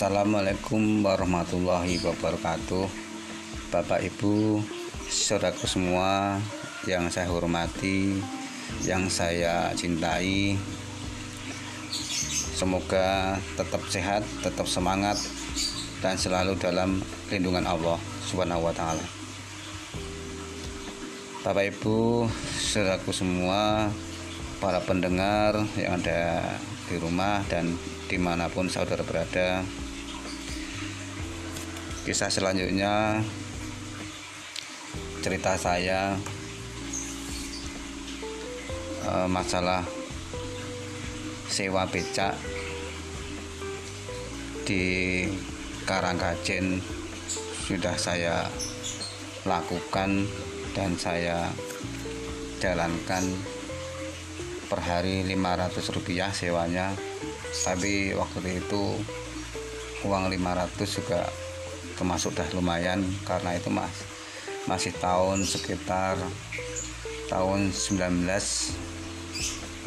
Assalamualaikum warahmatullahi wabarakatuh. Bapak Ibu Saudaraku semua Yang saya hormati Yang saya cintai Semoga tetap sehat Tetap semangat Dan selalu dalam lindungan Allah Subhanahu wa ta'ala. Bapak Ibu Saudaraku semua Para pendengar yang ada di rumah dan di mana pun saudara berada kisah selanjutnya cerita saya uh, masalah sewa becak di Karangkajen sudah saya lakukan dan saya jalankan per hari 500 rupiah sewanya. Tapi waktu itu uang 500 juga termasuk dah lumayan karena itu mas masih tahun sekitar tahun 1989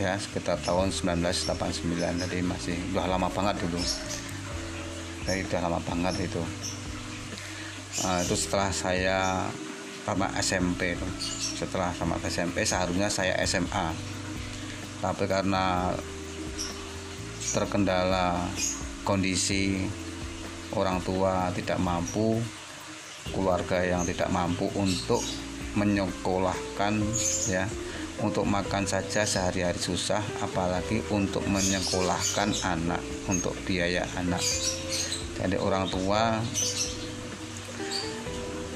ya sekitar tahun 1989 jadi masih udah lama banget dulu jadi udah lama banget itu. Nah, itu setelah saya tamat SMP setelah tamat SMP seharusnya saya SMA tapi karena terkendala kondisi orang tua tidak mampu keluarga yang tidak mampu untuk menyekolahkan ya untuk makan saja sehari-hari susah apalagi untuk menyekolahkan anak untuk biaya anak. Jadi orang tua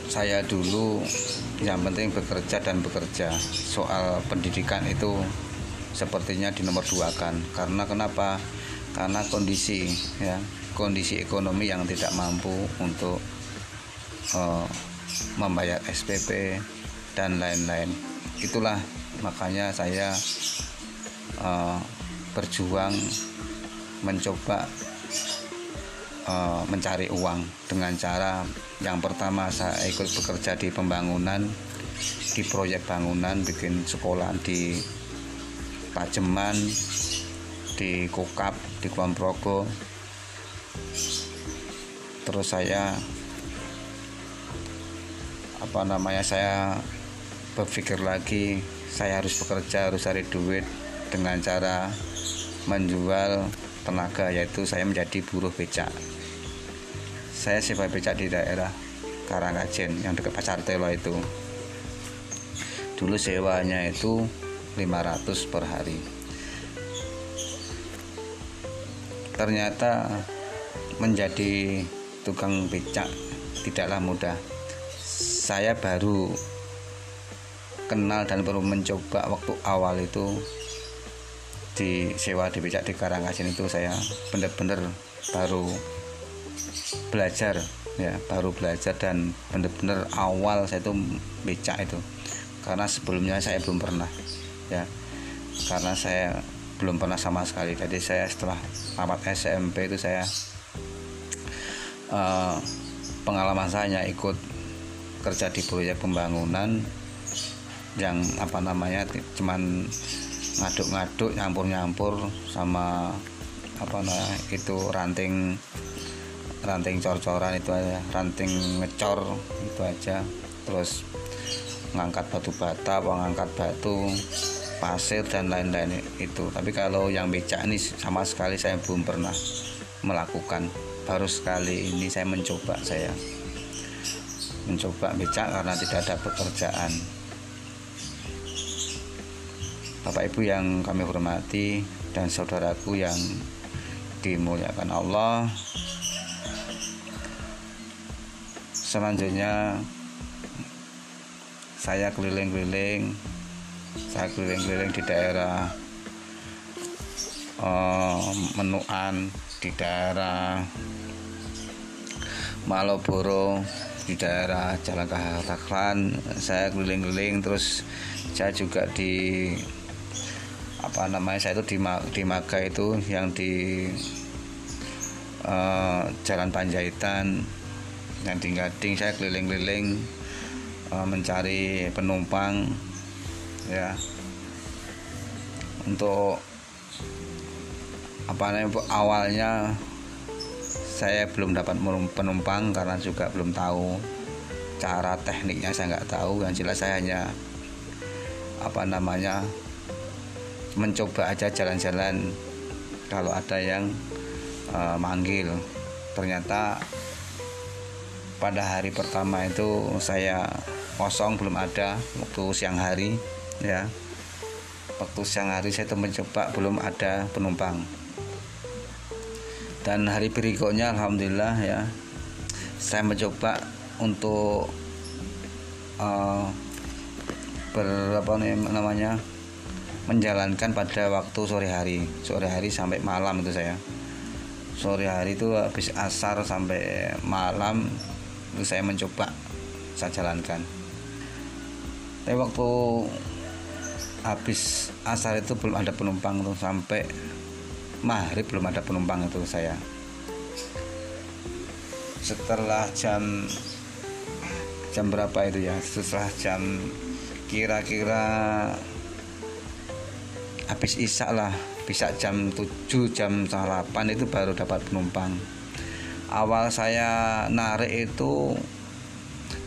saya dulu yang penting bekerja dan bekerja. Soal pendidikan itu sepertinya di nomor dua kan. Karena kenapa karena kondisi ya kondisi ekonomi yang tidak mampu untuk uh, membayar SPP dan lain-lain. Itulah makanya saya uh, berjuang mencoba uh, mencari uang dengan cara yang pertama saya ikut bekerja di pembangunan di proyek bangunan bikin sekolah di Pajeman di Kokap di Kulon Progo terus saya apa namanya saya berpikir lagi saya harus bekerja harus cari duit dengan cara menjual tenaga yaitu saya menjadi buruh becak. Saya sewa becak di daerah Karangkajen yang dekat Pasar Telo itu. Dulu sewanya itu 500 per hari ternyata menjadi tukang becak tidaklah mudah. Saya baru kenal dan baru mencoba waktu awal itu di sewa di becak di Karangkasin itu saya benar-benar baru belajar ya baru belajar dan benar-benar awal saya itu becak itu. Karena sebelumnya saya belum pernah ya. Karena saya belum pernah sama sekali. Jadi saya setelah tamat SMP itu saya uh, pengalaman saya ikut kerja di proyek pembangunan yang apa namanya cuman ngaduk-ngaduk nyampur-nyampur sama apa nah itu ranting ranting cor-coran itu aja ranting ngecor itu aja. Terus ngangkat batu bata ngangkat batu pasir dan lain-lain itu. Tapi kalau yang becak ini sama sekali saya belum pernah melakukan. Baru sekali ini saya mencoba saya mencoba becak karena tidak ada pekerjaan. Bapak Ibu yang kami hormati dan saudaraku yang dimuliakan Allah selanjutnya saya keliling-keliling saya keliling-keliling di daerah uh, Menuan di daerah Maloboro di daerah Jalan Kahraklan. Saya keliling-keliling terus saya juga di apa namanya saya itu di, di Maga itu yang di uh, Jalan Panjaitan yang di Gading saya keliling-keliling uh, mencari penumpang ya. Untuk apa namanya awalnya saya belum dapat penumpang karena juga belum tahu cara tekniknya saya nggak tahu. Yang jelas saya hanya apa namanya mencoba aja jalan-jalan. Kalau ada yang uh, manggil ternyata pada hari pertama itu saya kosong belum ada waktu siang hari ya. Waktu siang hari saya itu mencoba belum ada penumpang. Dan hari berikutnya alhamdulillah ya saya mencoba untuk uh, berapa namanya menjalankan pada waktu sore hari. Sore hari sampai malam itu saya. Sore hari itu habis asar sampai malam itu saya mencoba saya jalankan. Tapi waktu habis asar itu belum ada penumpang tuh sampai maghrib belum ada penumpang itu saya. Setelah jam jam berapa itu ya? Setelah jam kira-kira habis isak lah bisa jam 7 jam 8 itu baru dapat penumpang. Awal saya narik itu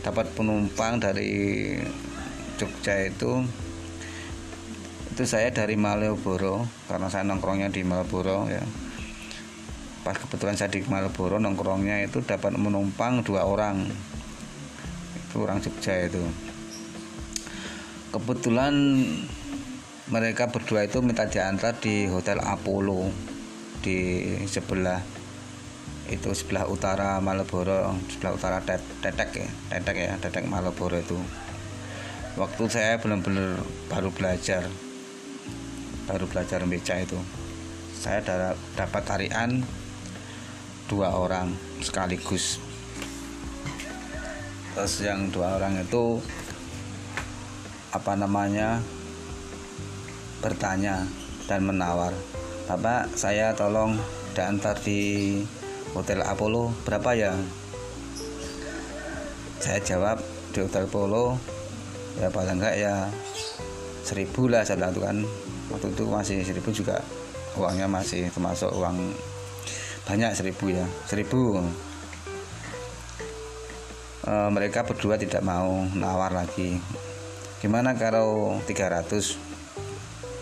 dapat penumpang dari Jogja itu itu saya dari Malioboro karena saya nongkrongnya di Malioboro ya. Pas kebetulan saya di Malioboro nongkrongnya itu dapat menumpang dua orang. Itu orang Jogja itu. Kebetulan mereka berdua itu minta diantar di Hotel Apollo di sebelah itu sebelah utara Malioboro sebelah utara Tetek ya Tetek ya Tetek Malioboro itu. Waktu saya benar-benar baru belajar baru belajar beca itu. Saya dapat tarian dua orang sekaligus. Terus yang dua orang itu apa namanya bertanya dan menawar Bapak saya tolong diantar di Hotel Apollo berapa ya? Saya jawab di Hotel Apollo ya paling enggak ya? Seribu lah saya bilang kan waktu itu masih seribu juga uangnya masih termasuk uang banyak seribu ya seribu. E, mereka berdua tidak mau nawar lagi. Gimana kalau 300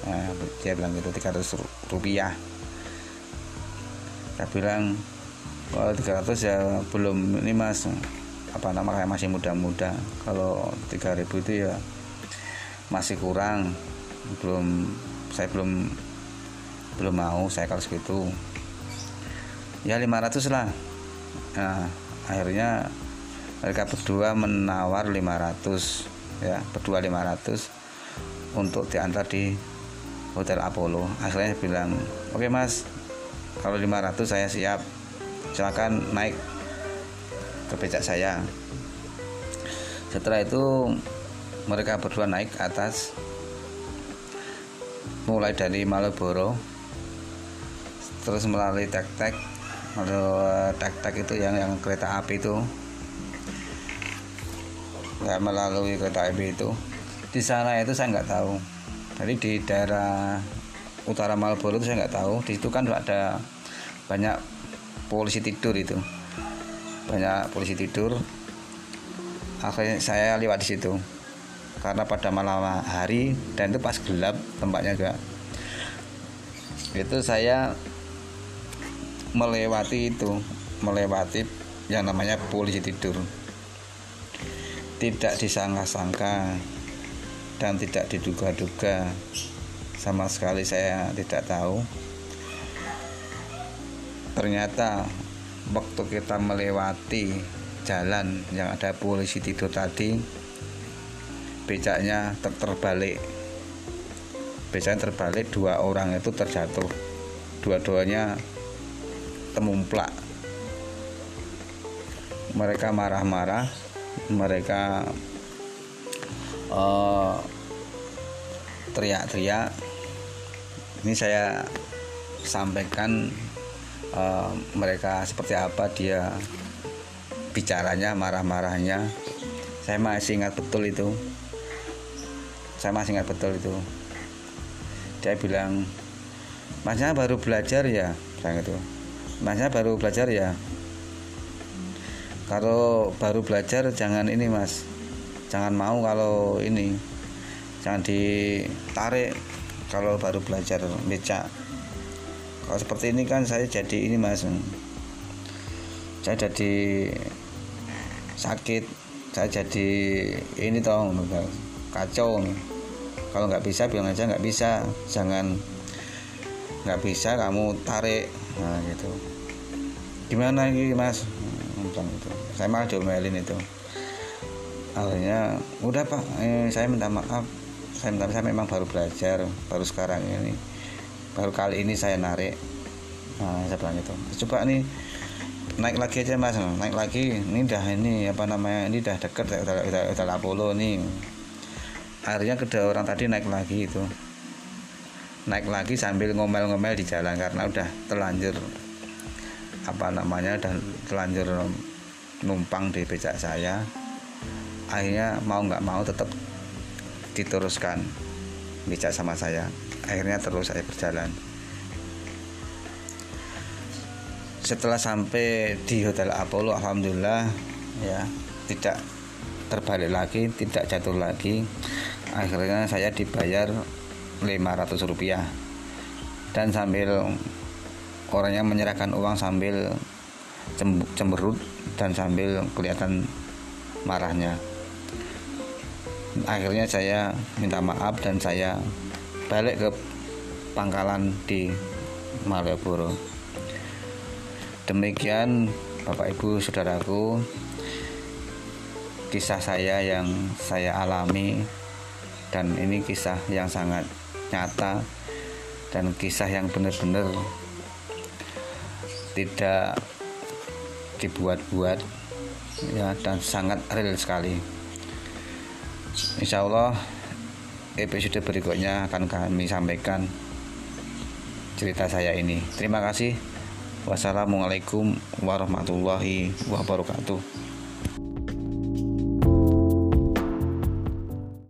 nah, dia bilang gitu 300 rupiah. Saya bilang kalau 300 ya belum ini mas apa nama kayak masih muda-muda. Kalau 3000 itu ya masih kurang belum saya belum belum mau saya kalau segitu ya 500 lah. Nah akhirnya mereka berdua menawar 500 ya berdua 500 untuk diantar di Hotel Apollo. Akhirnya bilang oke okay, mas kalau 500 saya siap. Silakan naik ke becak saya. Setelah itu mereka berdua naik ke atas mulai dari Malioboro terus melalui tek-tek melalui tek-tek itu yang yang kereta api itu. Ya melalui kereta api itu. Di sana itu saya nggak tahu. Jadi di daerah utara Malioboro itu saya nggak tahu. Di situ kan ada banyak polisi tidur itu. Banyak polisi tidur. Akhirnya saya lewat di situ karena pada malam hari dan itu pas gelap tempatnya juga. Itu saya melewati itu melewati yang namanya polisi tidur. Tidak disangka-sangka dan tidak diduga-duga sama sekali saya tidak tahu. Ternyata waktu kita melewati jalan yang ada polisi tidur tadi becaknya ter terbalik. Becaknya terbalik dua orang itu terjatuh. Dua-duanya temumplak. Mereka marah-marah mereka eh, teriak-teriak. Ini saya sampaikan uh, mereka seperti apa dia bicaranya marah-marahnya. Saya masih ingat betul itu saya masih ingat betul itu. Dia bilang masnya baru belajar ya? Saya itu masnya baru belajar ya? Kalau baru belajar jangan ini mas. Jangan mau kalau ini. Jangan ditarik kalau baru belajar becak. Kalau seperti ini kan saya jadi ini mas. Saya jadi sakit. Saya jadi ini toh kacau kalau nggak bisa bilang aja nggak bisa jangan nggak bisa kamu tarik nah gitu gimana ini mas bilang itu saya malah diomelin itu akhirnya udah pak eh, saya minta maaf saya minta saya memang baru belajar baru sekarang ini baru kali ini saya narik nah saya bilang itu coba nih naik lagi aja mas naik lagi ini dah ini apa namanya ini dah deket udah udah, udah Apollo nih akhirnya kedua orang tadi naik lagi itu. Naik lagi sambil ngomel-ngomel di jalan karena udah terlanjur apa namanya dan terlanjur numpang di becak saya. Akhirnya mau nggak mau tetap diteruskan becak sama saya. Akhirnya terus saya berjalan. Setelah sampai di hotel Apollo alhamdulillah ya tidak terbalik lagi tidak jatuh lagi akhirnya saya dibayar 500 rupiah. Dan sambil orangnya menyerahkan uang sambil cemberut dan sambil kelihatan marahnya. Akhirnya saya minta maaf dan saya balik ke pangkalan di Malioboro. Demikian Bapak Ibu Saudaraku kisah saya yang saya alami dan ini kisah yang sangat nyata dan kisah yang benar-benar tidak dibuat-buat ya dan sangat real sekali. Insya Allah episode berikutnya akan kami sampaikan cerita saya ini. Terima kasih. Wassalamualaikum warahmatullahi wabarakatuh